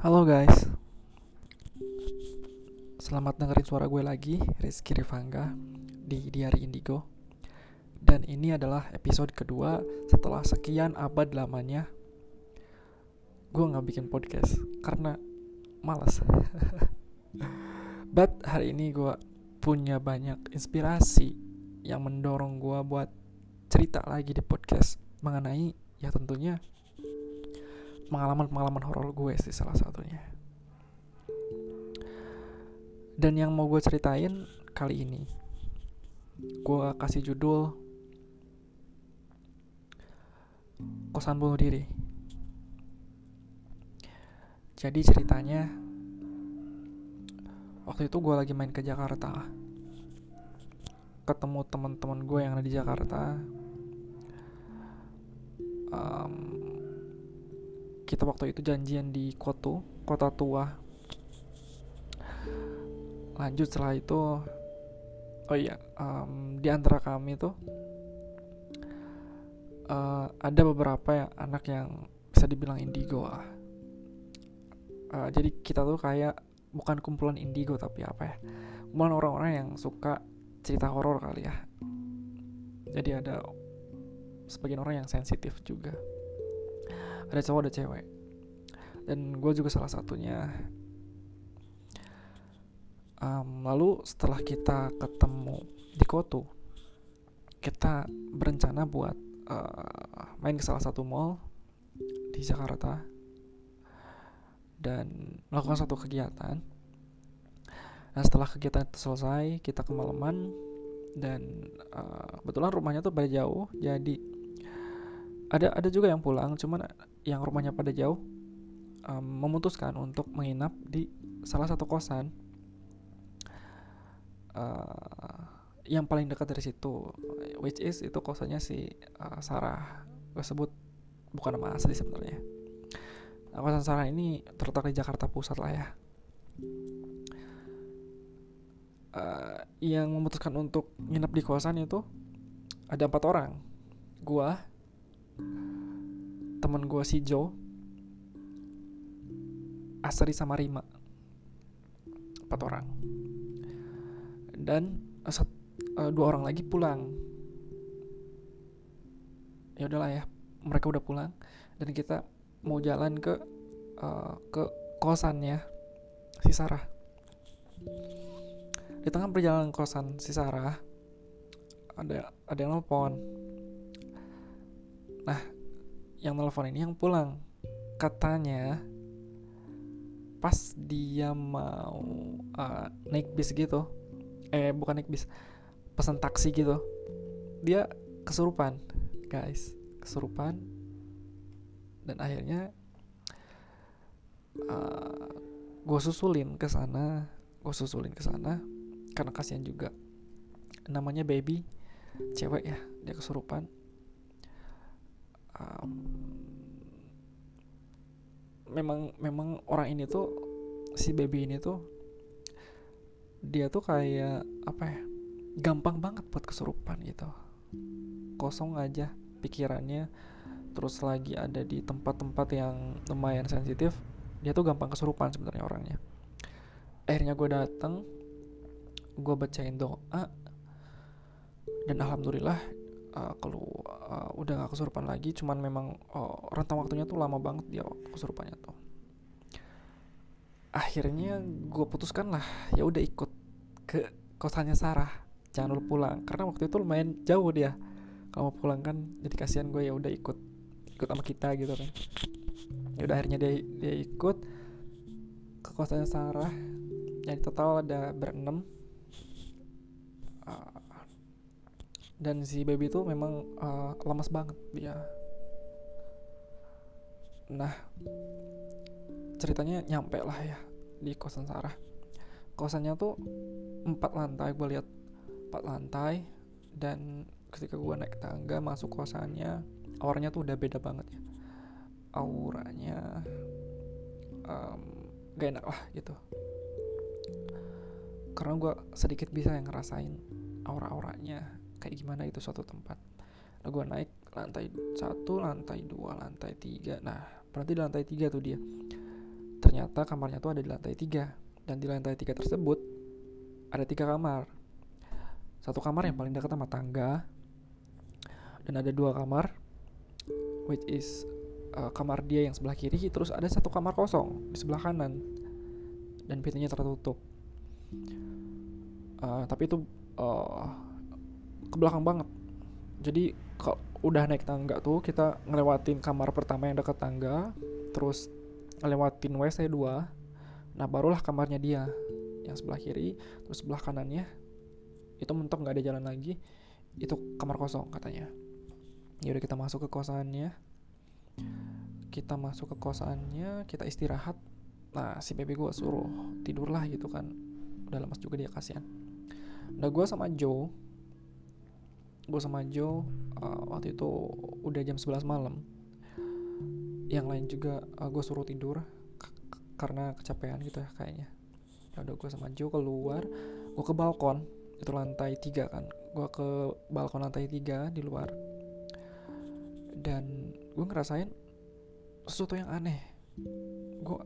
Halo guys. Selamat dengerin suara gue lagi Rizky Rifangga Di Diari Indigo. Dan ini adalah episode kedua Setelah sekian abad lamanya Gue gak bikin podcast Karena malas But hari ini gue punya banyak inspirasi Yang mendorong gue buat cerita lagi di podcast Mengenai ya tentunya pengalaman-pengalaman horor gue sih salah satunya. Dan yang mau gue ceritain kali ini, gue kasih judul kosan bunuh diri. Jadi ceritanya waktu itu gue lagi main ke Jakarta, ketemu teman-teman gue yang ada di Jakarta. Um, kita waktu itu janjian di Koto, kota tua. Lanjut setelah itu, oh iya, um, di antara kami tuh uh, ada beberapa ya anak yang bisa dibilang indigo lah. Uh, jadi kita tuh kayak bukan kumpulan indigo tapi apa ya? Kumpulan orang-orang yang suka cerita horor kali ya. Jadi ada sebagian orang yang sensitif juga ada cowok ada cewek. Dan gue juga salah satunya. Um, lalu setelah kita ketemu di Koto kita berencana buat uh, main ke salah satu mall di Jakarta dan melakukan satu kegiatan. Nah setelah kegiatan itu selesai kita kemalaman dan uh, kebetulan rumahnya tuh pada jauh jadi ada ada juga yang pulang cuman yang rumahnya pada jauh um, memutuskan untuk menginap di salah satu kosan uh, yang paling dekat dari situ which is itu kosannya si uh, Sarah gue sebut bukan nama asli sebenarnya. Nah, kosan Sarah ini terletak di Jakarta Pusat lah ya. Uh, yang memutuskan untuk nginap di kosan itu ada empat orang. Gua teman gue si Joe Asri sama Rima. Empat orang. Dan uh, sat, uh, dua orang lagi pulang. Ya udahlah ya mereka udah pulang dan kita mau jalan ke uh, ke kosannya si Sarah. Di tengah perjalanan kosan si Sarah ada ada yang nelfon nah yang telepon ini yang pulang. Katanya pas dia mau uh, naik bis gitu eh bukan naik bis pesan taksi gitu dia kesurupan guys. Kesurupan. Dan akhirnya uh, gue susulin ke sana gue susulin ke sana karena kasihan juga. Namanya baby cewek ya dia kesurupan um, memang memang orang ini tuh si baby ini tuh dia tuh kayak apa ya gampang banget buat kesurupan gitu. Kosong aja pikirannya terus lagi ada di tempat-tempat yang lumayan sensitif dia tuh gampang kesurupan sebenarnya orangnya. Akhirnya gue dateng gue bacain doa dan alhamdulillah uh, kalau uh, udah gak kesurupan lagi cuman memang uh, rentang waktunya tuh lama banget dia kesurupannya tuh. Akhirnya gue putuskan lah ya udah ikut ke kosannya Sarah jangan dulu pulang. Karena waktu itu lumayan jauh dia. Kalau mau pulang kan jadi kasihan gue ya udah ikut ikut sama kita gitu kan. Ya udah akhirnya dia dia ikut ke kosannya Sarah. Jadi total ada berenam uh, dan si baby itu memang uh, lemas banget dia. Nah ceritanya nyampe lah ya di kosan Sarah. Kosannya tuh empat lantai gue lihat. Empat lantai dan ketika gue naik tangga masuk kosannya auranya tuh udah beda banget ya. Auranya um, gak enak lah gitu. Karena gue sedikit bisa yang ngerasain aura-auranya kayak gimana itu suatu tempat. Nah gue naik lantai satu lantai dua lantai tiga. Nah berarti di lantai tiga tuh dia. Ternyata kamarnya tuh ada di lantai tiga. Dan di lantai tiga tersebut ada tiga kamar. Satu kamar yang paling dekat sama tangga. Dan ada dua kamar which is uh, kamar dia yang sebelah kiri. Terus ada satu kamar kosong di sebelah kanan. Dan pintunya tertutup. Uh, tapi itu uh, ke belakang banget. Jadi kalau udah naik tangga tuh kita ngelewatin kamar pertama yang dekat tangga terus ngelewatin WC 2 nah barulah kamarnya dia yang sebelah kiri terus sebelah kanannya. Itu mentok nggak ada jalan lagi. Itu kamar kosong katanya. Ya udah kita masuk ke kosannya kita masuk ke kosannya kita istirahat. Nah si baby gue suruh tidur lah gitu kan. Udah lemas juga dia kasihan. Nah gue sama Joe gue sama Joe uh, waktu itu udah jam 11 malam. Yang lain juga uh, gue suruh tidur karena kecapean gitu ya kayaknya. Ya udah gue sama Joe keluar gue ke balkon itu lantai tiga kan. Gue ke balkon lantai tiga di luar. Dan gue ngerasain sesuatu yang aneh. Gue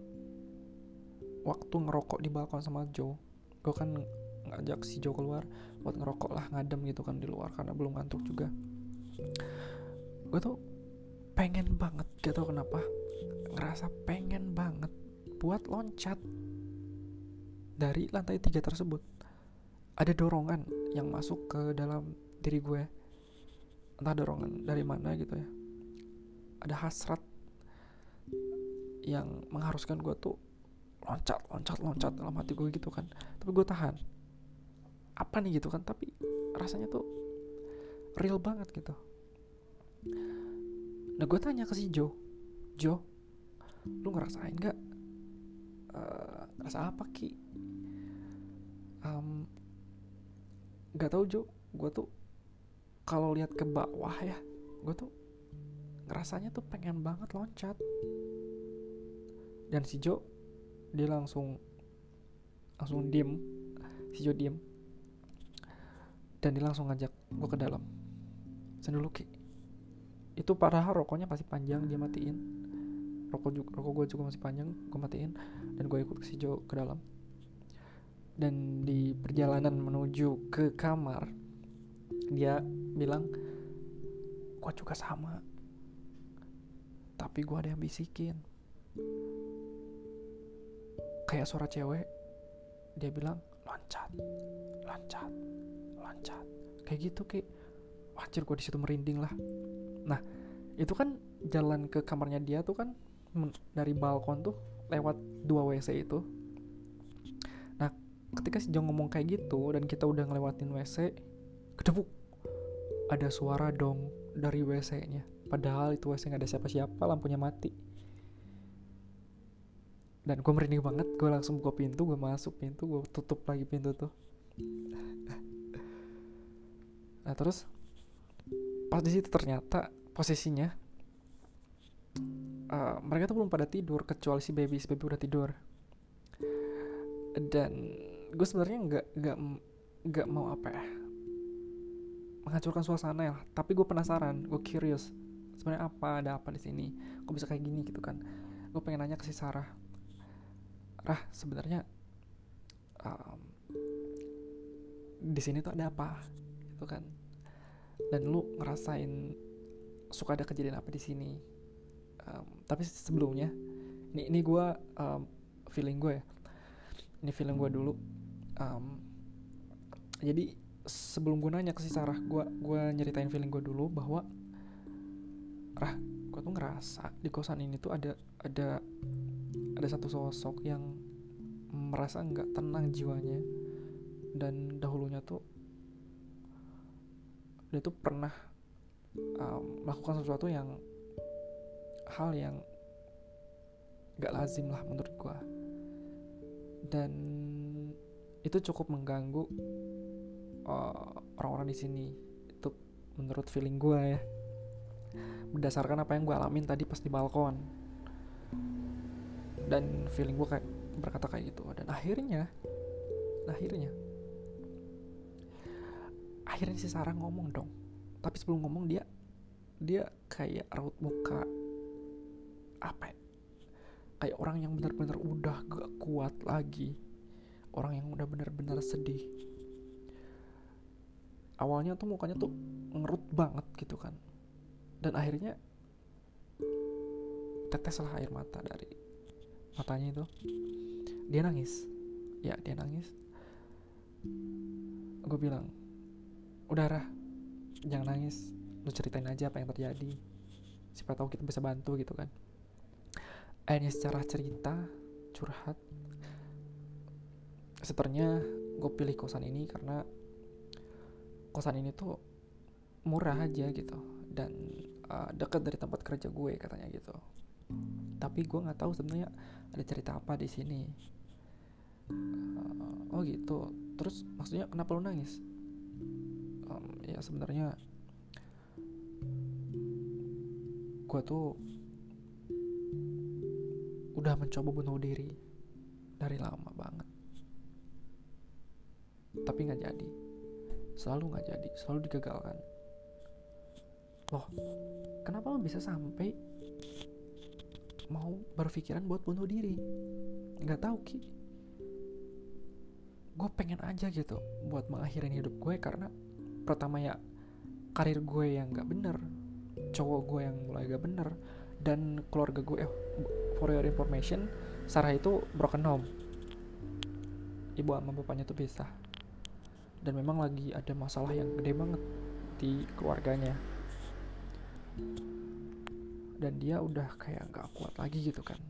waktu ngerokok di balkon sama Joe gue kan ngajak si Joe keluar buat ngerokok lah ngadem gitu kan di luar karena belum ngantuk juga. Gue tuh pengen banget gak tau kenapa ngerasa pengen banget buat loncat dari lantai tiga tersebut. Ada dorongan yang masuk ke dalam diri gue. Entah dorongan dari mana gitu ya. Ada hasrat yang mengharuskan gue tuh loncat loncat loncat dalam hati gue gitu kan. Tapi gue tahan apa nih gitu kan tapi rasanya tuh real banget gitu. Nah gue tanya ke si Jo Jo lu ngerasain gak uh, rasa apa ki? Um, nggak tahu Jo. Gue tuh kalau lihat ke bawah ya gue tuh ngerasanya tuh pengen banget loncat. Dan si Jo dia langsung langsung diem. Si Jo diem dan dia langsung ngajak gue ke dalam. Sen dulu ki itu padahal rokoknya masih panjang dia matiin. Rokok juga rokok gue juga masih panjang gue matiin. Dan gue ikut si Jo ke dalam. Dan di perjalanan menuju ke kamar dia bilang gue juga sama. Tapi gue ada yang bisikin. Kayak suara cewek dia bilang loncat loncat loncat kayak gitu kayak wajar gue di situ merinding lah. Nah itu kan jalan ke kamarnya dia tuh kan dari balkon tuh lewat dua WC itu. Ketika si Jong ngomong kayak gitu dan kita udah ngelewatin WC kedebuk ada suara dong dari WC-nya padahal itu WC nggak ada siapa-siapa lampunya mati. Dan gue merinding banget gue langsung buka pintu gue masuk pintu gue tutup lagi pintu tuh nah terus? Pas di situ ternyata posisinya uh, mereka tuh belum pada tidur kecuali si baby si baby udah tidur. Dan gue sebenarnya nggak nggak nggak mau apa ya menghancurkan suasana ya. Tapi gue penasaran gue curious sebenarnya apa ada apa di sini? Kok bisa kayak gini gitu kan? Gue pengen nanya ke si Sarah. Rah sebenarnya um, di sini tuh ada apa gitu kan. Dan lu ngerasain suka ada kejadian apa di sini. Um, tapi sebelumnya ini ini gue um, feeling gue ya. Ini feeling gue dulu. Um, jadi sebelum gue nanya ke si Sarah gue gue nyeritain feeling gue dulu bahwa rah gue tuh ngerasa di kosan ini tuh ada ada ada satu sosok yang merasa nggak tenang jiwanya dan dahulunya tuh dia tuh pernah um, melakukan sesuatu yang hal yang gak lazim lah menurut gue dan itu cukup mengganggu uh, orang-orang di sini. Itu menurut feeling gue ya. Berdasarkan apa yang gue alamin tadi pas di balkon. Dan feeling gue kayak berkata kayak gitu. Dan akhirnya akhirnya akhirnya si Sarah ngomong dong. Tapi sebelum ngomong dia dia kayak raut muka. Apa ya? kayak orang yang benar-benar udah gak kuat lagi. Orang yang udah benar-benar sedih. Awalnya tuh mukanya tuh ngerut banget gitu kan. Dan akhirnya teteslah air mata dari matanya itu. Dia nangis. Ya dia nangis. Gue bilang udah Rah jangan nangis. Lu ceritain aja apa yang terjadi. Siapa tahu kita bisa bantu gitu kan. Akhirnya secara cerita curhat seternya gue pilih kosan ini karena kosan ini tuh murah aja gitu dan uh, dekat dari tempat kerja gue katanya gitu. Tapi gue nggak tahu sebenarnya ada cerita apa di sini. Uh, oh gitu. Terus maksudnya kenapa lu nangis ya sebenarnya gue tuh udah mencoba bunuh diri dari lama banget. Tapi nggak jadi. Selalu nggak jadi selalu digagalkan. Loh kenapa lo bisa sampai mau berpikiran buat bunuh diri? Nggak tahu ki. Gue pengen aja gitu buat mengakhirin hidup gue karena pertama ya karir gue yang nggak bener cowok gue yang mulai gak bener dan keluarga gue eh, for your information Sarah itu broken home. Ibu sama bapaknya tuh pisah. Dan memang lagi ada masalah yang gede banget di keluarganya. Dan dia udah kayak gak kuat lagi gitu kan.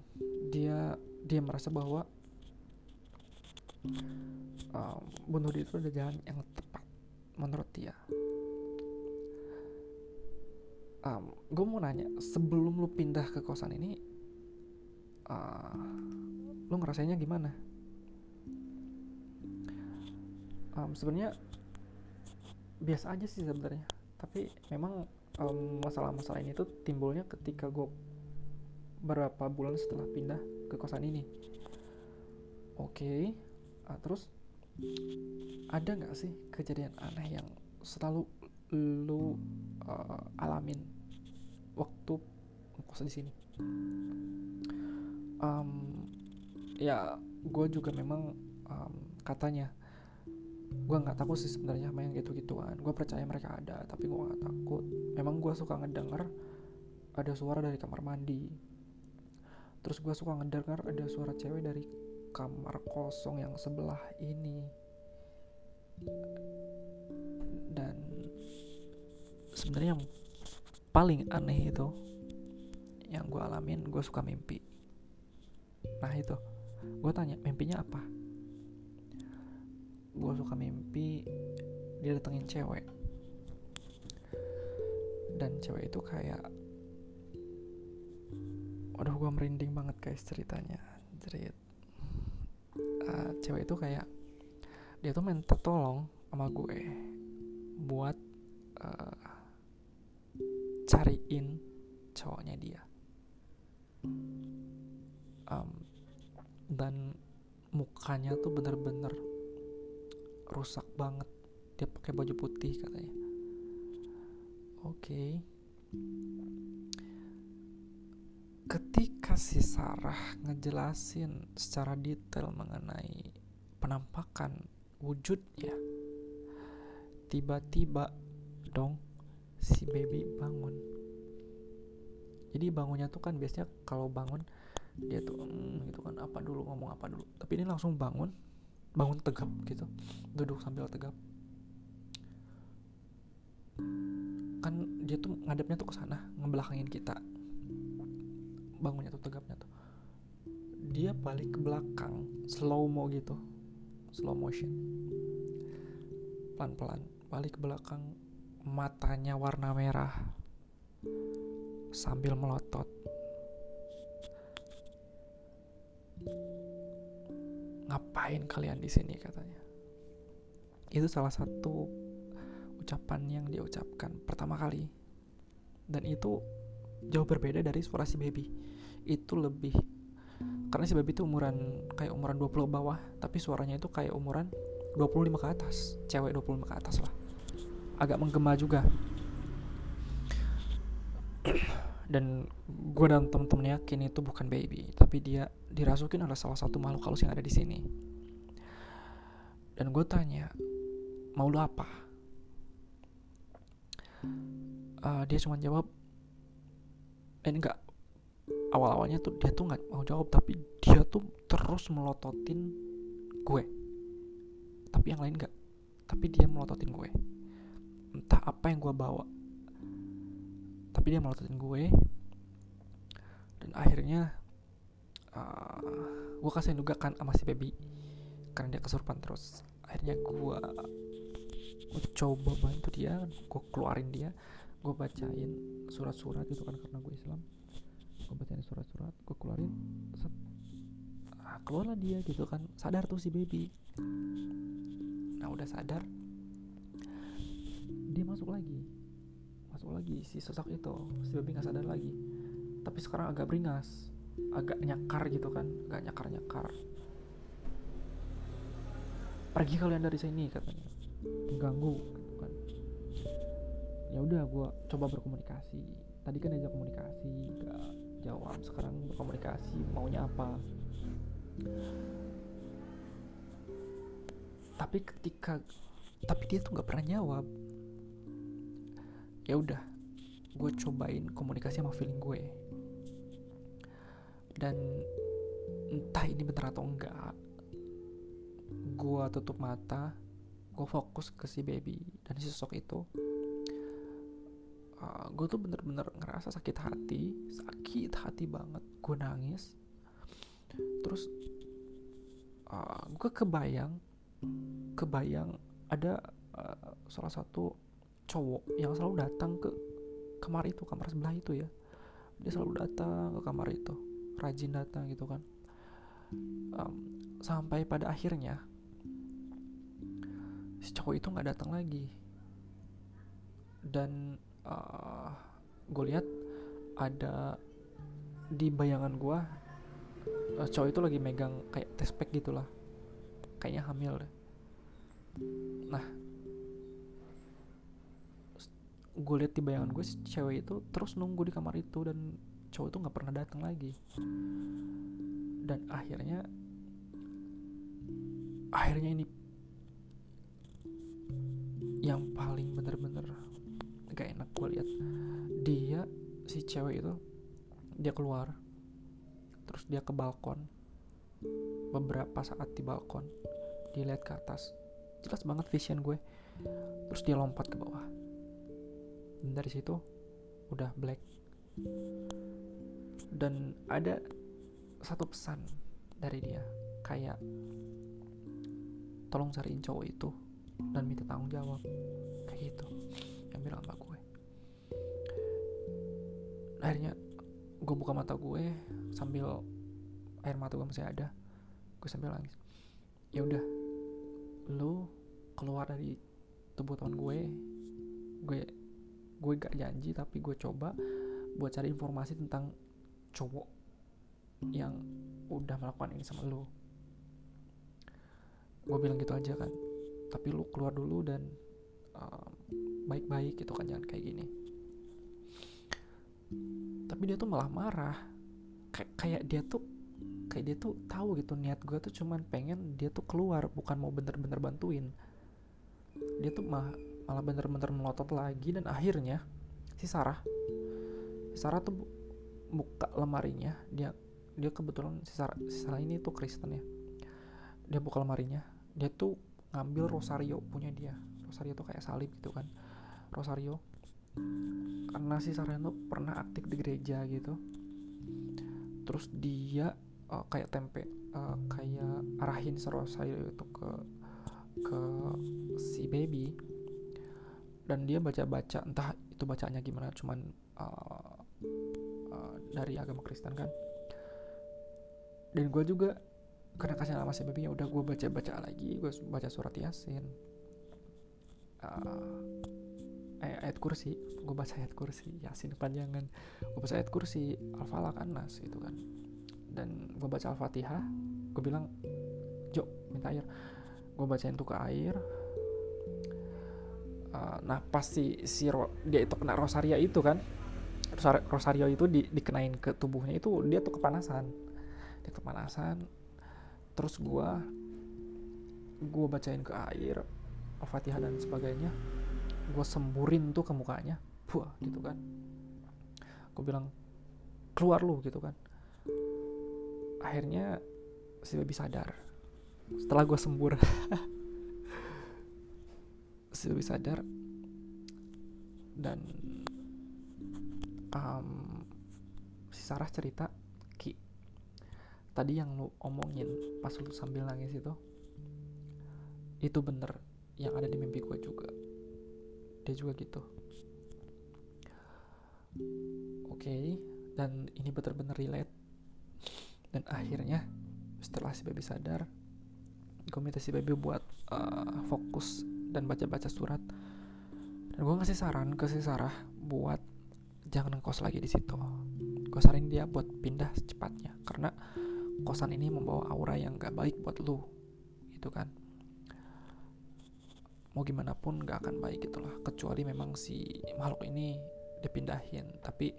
Dia dia merasa bahwa um, bunuh diri itu udah jalan yang menurut dia? Um, gue mau nanya sebelum lu pindah ke kosan ini uh, lu ngerasainnya gimana? Um, sebenarnya biasa aja sih sebenarnya. Tapi memang masalah-masalah um, ini tuh timbulnya ketika gue beberapa bulan setelah pindah ke kosan ini. Oke okay. uh, terus ada nggak sih kejadian aneh yang selalu lu uh, alamin waktu kos di sini? Um, ya gue juga memang um, katanya gue nggak takut sih sebenarnya main gitu gituan gue percaya mereka ada tapi gue nggak takut. Memang gue suka ngedenger ada suara dari kamar mandi. Terus gue suka ngedenger ada suara cewek dari kamar kosong yang sebelah ini. Dan sebenarnya yang paling aneh itu yang gue alamin gue suka mimpi. Nah itu. Gue tanya mimpinya apa? Gue suka mimpi dia datengin cewek. Dan cewek itu kayak waduh gue merinding banget guys ceritanya. Cerit uh, cewek itu kayak dia tuh minta tolong sama gue buat uh, cariin cowoknya dia. Um, dan mukanya tuh bener-bener rusak banget. Dia pakai baju putih katanya. Oke. Okay. Si Sarah ngejelasin secara detail mengenai penampakan wujudnya. Tiba-tiba dong si baby bangun. Jadi bangunnya tuh kan biasanya kalau bangun dia tuh mm, gitu kan apa dulu ngomong apa dulu? Tapi ini langsung bangun bangun tegap gitu duduk sambil tegap. Kan dia tuh ngadepnya tuh ke sana ngebelakangin kita bangunnya tuh tegapnya tuh. Dia balik ke belakang slow mo gitu. Slow motion. Pelan-pelan balik ke belakang matanya warna merah. Sambil melotot. Ngapain kalian di sini katanya. Itu salah satu ucapan yang dia ucapkan pertama kali. Dan itu jauh berbeda dari suara si baby itu lebih karena si baby itu umuran kayak umuran 20 bawah tapi suaranya itu kayak umuran 25 ke atas. Cewek 25 ke atas lah. Agak menggema juga. Dan gue dan temen-temen yakin itu bukan baby tapi dia dirasukin oleh salah satu makhluk halus yang ada di sini. Dan gue tanya mau lu apa? Uh, dia cuma jawab eh enggak awal-awalnya tuh dia tuh nggak mau jawab tapi dia tuh terus melototin gue. Tapi yang lain enggak tapi dia melototin gue. Entah apa yang gue bawa. Tapi dia melototin gue. Dan akhirnya uh, gue kasih juga kan sama si baby. Karena dia kesurupan terus. Akhirnya gue coba bantu dia. Gue keluarin dia. Gue bacain surat-surat gitu kan karena gue Islam gue bacain surat-surat gue keluarin set. Ah, keluarlah dia gitu kan. Sadar tuh si baby. Nah udah sadar dia masuk lagi. Masuk lagi si sosok itu. Si baby nggak sadar lagi. Tapi sekarang agak beringas agak nyakar gitu kan. Agak nyakar nyakar pergi kalian dari sini katanya. Mengganggu gitu kan. Ya udah gue coba berkomunikasi. Tadi kan diajak komunikasi gak jawab sekarang berkomunikasi maunya apa. Tapi ketika tapi dia tuh nggak pernah jawab. Ya udah gue cobain komunikasi sama feeling gue. Dan entah ini bener atau enggak gue tutup mata gue fokus ke si baby dan si sosok itu uh, ah, gue tuh bener-bener ngerasa sakit hati sakit hati banget. Gue nangis. Terus uh, ah, gue kebayang kebayang ada uh, salah satu cowok yang selalu datang ke kamar itu kamar sebelah itu ya. Dia selalu datang ke kamar itu rajin datang gitu kan. Um, sampai pada akhirnya si cowok itu nggak datang lagi. Dan uh, gue lihat ada di bayangan gue uh, cowok itu lagi megang kayak tespek gitulah kayaknya hamil deh. Nah gue lihat di bayangan gue si cewek itu terus nunggu di kamar itu dan cowok itu nggak pernah datang lagi. Dan akhirnya akhirnya ini yang paling bener-bener gak enak gue lihat dia si cewek itu dia keluar. Terus dia ke balkon. Beberapa saat di balkon. Dia lihat ke atas. Jelas banget vision gue. Terus dia lompat ke bawah. Dan dari situ udah black. Dan ada satu pesan dari dia. Kayak tolong cariin cowok itu dan minta tanggung jawab. Kayak gitu yang bilang sama gue. Akhirnya gue buka mata gue sambil air mata gue masih ada gue sambil nangis. Ya udah lu keluar dari tubuh teman gue gue gue gak janji tapi gue coba buat cari informasi tentang cowok yang udah melakukan ini sama lo gue bilang gitu aja kan tapi lu keluar dulu dan baik-baik gitu kan jangan kayak gini. Tapi dia tuh malah marah. Kayak kayak dia tuh kayak dia tuh tahu gitu niat gue tuh cuman pengen dia tuh keluar bukan mau bener-bener bantuin. Dia tuh mah malah bener-bener melotot lagi dan akhirnya si Sarah si Sarah tuh buka lemarinya. Dia dia kebetulan si Sarah, si Sarah ini tuh Kristen ya. Dia buka lemarinya. Dia tuh ngambil rosario punya dia rosario tuh kayak salib gitu kan. Rosario. Karena si itu pernah aktif di gereja gitu. Terus dia uh, kayak tempe uh, kayak arahin si rosario itu ke ke si baby. Dan dia baca-baca entah itu bacanya gimana cuman uh, uh, dari agama Kristen kan. Dan gue juga karena kasih nama si baby ya udah gue baca-baca lagi gue baca surat yasin uh, ayat kursi. Gue baca ayat kursi. Yasin kepanjangan. Gue baca ayat kursi al-falaq anas itu kan. Dan gue baca al-fatihah gue bilang Jo minta air. Gue bacain tuh ke air. Uh, nah pas si, si ro, dia itu kena rosaria itu kan Rosario itu di, dikenain ke tubuhnya itu dia tuh kepanasan. Dia kepanasan. Terus gue gue bacain ke air al-fatihah dan sebagainya gue semburin tuh ke mukanya. Buah gitu kan. Gue bilang keluar lu gitu kan. Akhirnya si baby sadar. Setelah gue sembur si baby sadar dan um, si Sarah cerita Ki tadi yang lu omongin pas lu sambil nangis itu itu bener yang ada di mimpi gue juga. Dia juga gitu. Oke okay, dan ini bener-bener relate. Dan akhirnya setelah si baby sadar gue minta si baby buat uh, fokus dan baca-baca surat. Dan gue ngasih saran ke si Sarah buat jangan ngekos lagi di situ. Gue saranin dia buat pindah secepatnya karena kosan ini membawa aura yang gak baik buat lu. Gitu kan mau gimana pun gak akan baik gitulah kecuali memang si makhluk ini dipindahin. Tapi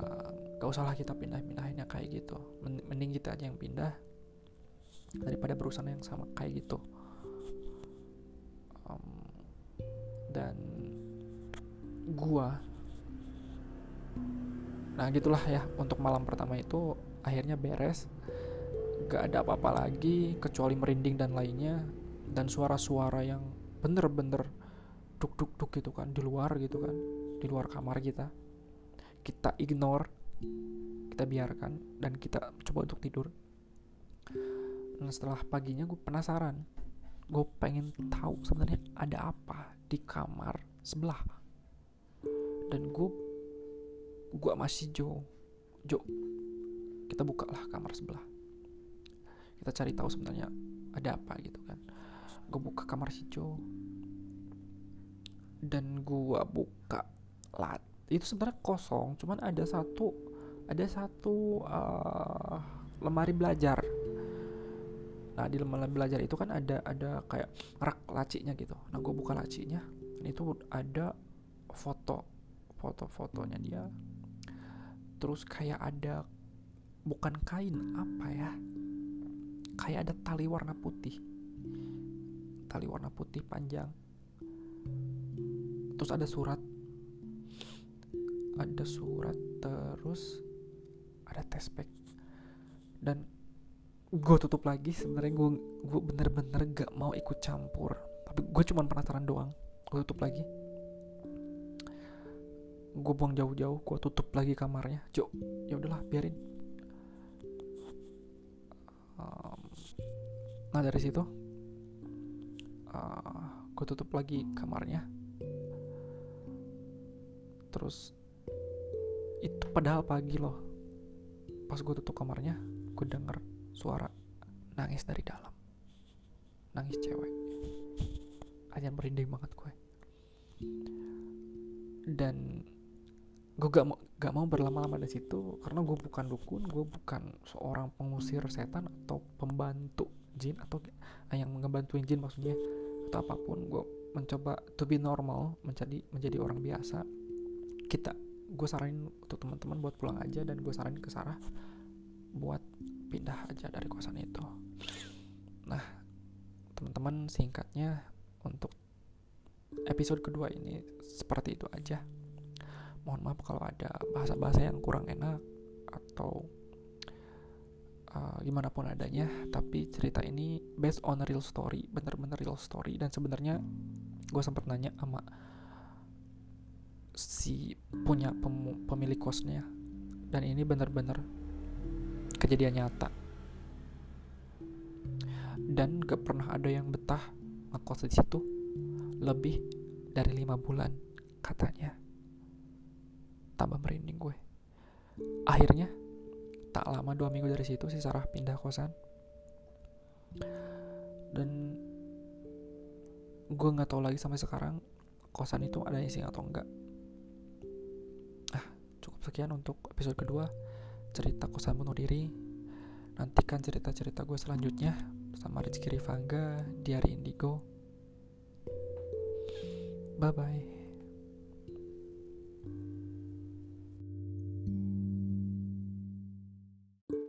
uh, gak usahlah kita pindah-pindahinnya kayak gitu. Mending kita aja yang pindah daripada berusaha yang sama kayak gitu. Um, dan gua nah gitulah ya untuk malam pertama itu akhirnya beres. Gak ada apa-apa lagi kecuali merinding dan lainnya. Dan suara-suara yang bener-bener duk duk duk gitu kan di luar gitu kan di luar kamar kita. Kita ignore kita biarkan dan kita coba untuk tidur. Dan setelah paginya gue penasaran. Gue pengen tahu sebenarnya ada apa di kamar sebelah. Dan gue gue masih Jo Jo kita bukalah kamar sebelah. Kita cari tahu sebenarnya ada apa gitu kan gue buka kamar si Jo. Dan gue buka lat. Itu sebenarnya kosong cuman ada satu ada satu uh, lemari belajar. Nah di lemari belajar itu kan ada ada kayak rak lacinya gitu. Nah gue buka lacinya dan itu ada foto foto-fotonya dia. Terus kayak ada bukan kain apa ya? Kayak ada tali warna putih tali warna putih panjang. Terus ada surat. Ada surat terus ada tespek dan gue tutup lagi sebenarnya gue gue bener-bener gak mau ikut campur. Tapi gue cuma penasaran doang. Gue tutup lagi. Gue buang jauh-jauh gue tutup lagi kamarnya. Jo ya udahlah biarin. Nah dari situ gue tutup lagi kamarnya. Terus itu padahal pagi loh. Pas gue tutup kamarnya gue denger suara nangis dari dalam. Nangis cewek. Aja merinding banget gue. Dan gue gak mau gak mau berlama-lama di situ karena gue bukan dukun gue bukan seorang pengusir setan atau pembantu jin atau yang ngebantuin jin maksudnya atau apa pun gue mencoba to be normal menjadi menjadi orang biasa kita gue saranin untuk teman-teman buat pulang aja dan gue saranin ke Sarah buat pindah aja dari kosan itu. Nah teman-teman singkatnya untuk episode kedua ini seperti itu aja. Mohon maaf kalau ada bahasa-bahasa yang kurang enak atau uh, gimana pun adanya tapi cerita ini based on real story bener-bener real story. Dan sebenarnya gue sempat nanya sama si punya pem pemilik kosnya dan ini bener-bener kejadian nyata. Dan gak pernah ada yang betah ngekos di situ lebih dari lima bulan katanya. Tambah merinding gue. Akhirnya tak lama dua minggu dari situ si Sarah pindah kosan. Dan gue nggak tahu lagi sampai sekarang kosan itu ada isi atau enggak. Ah cukup sekian untuk episode kedua cerita kosan bunuh diri. Nantikan cerita-cerita gue selanjutnya sama Rizky Rifangga di hari Indigo. Bye bye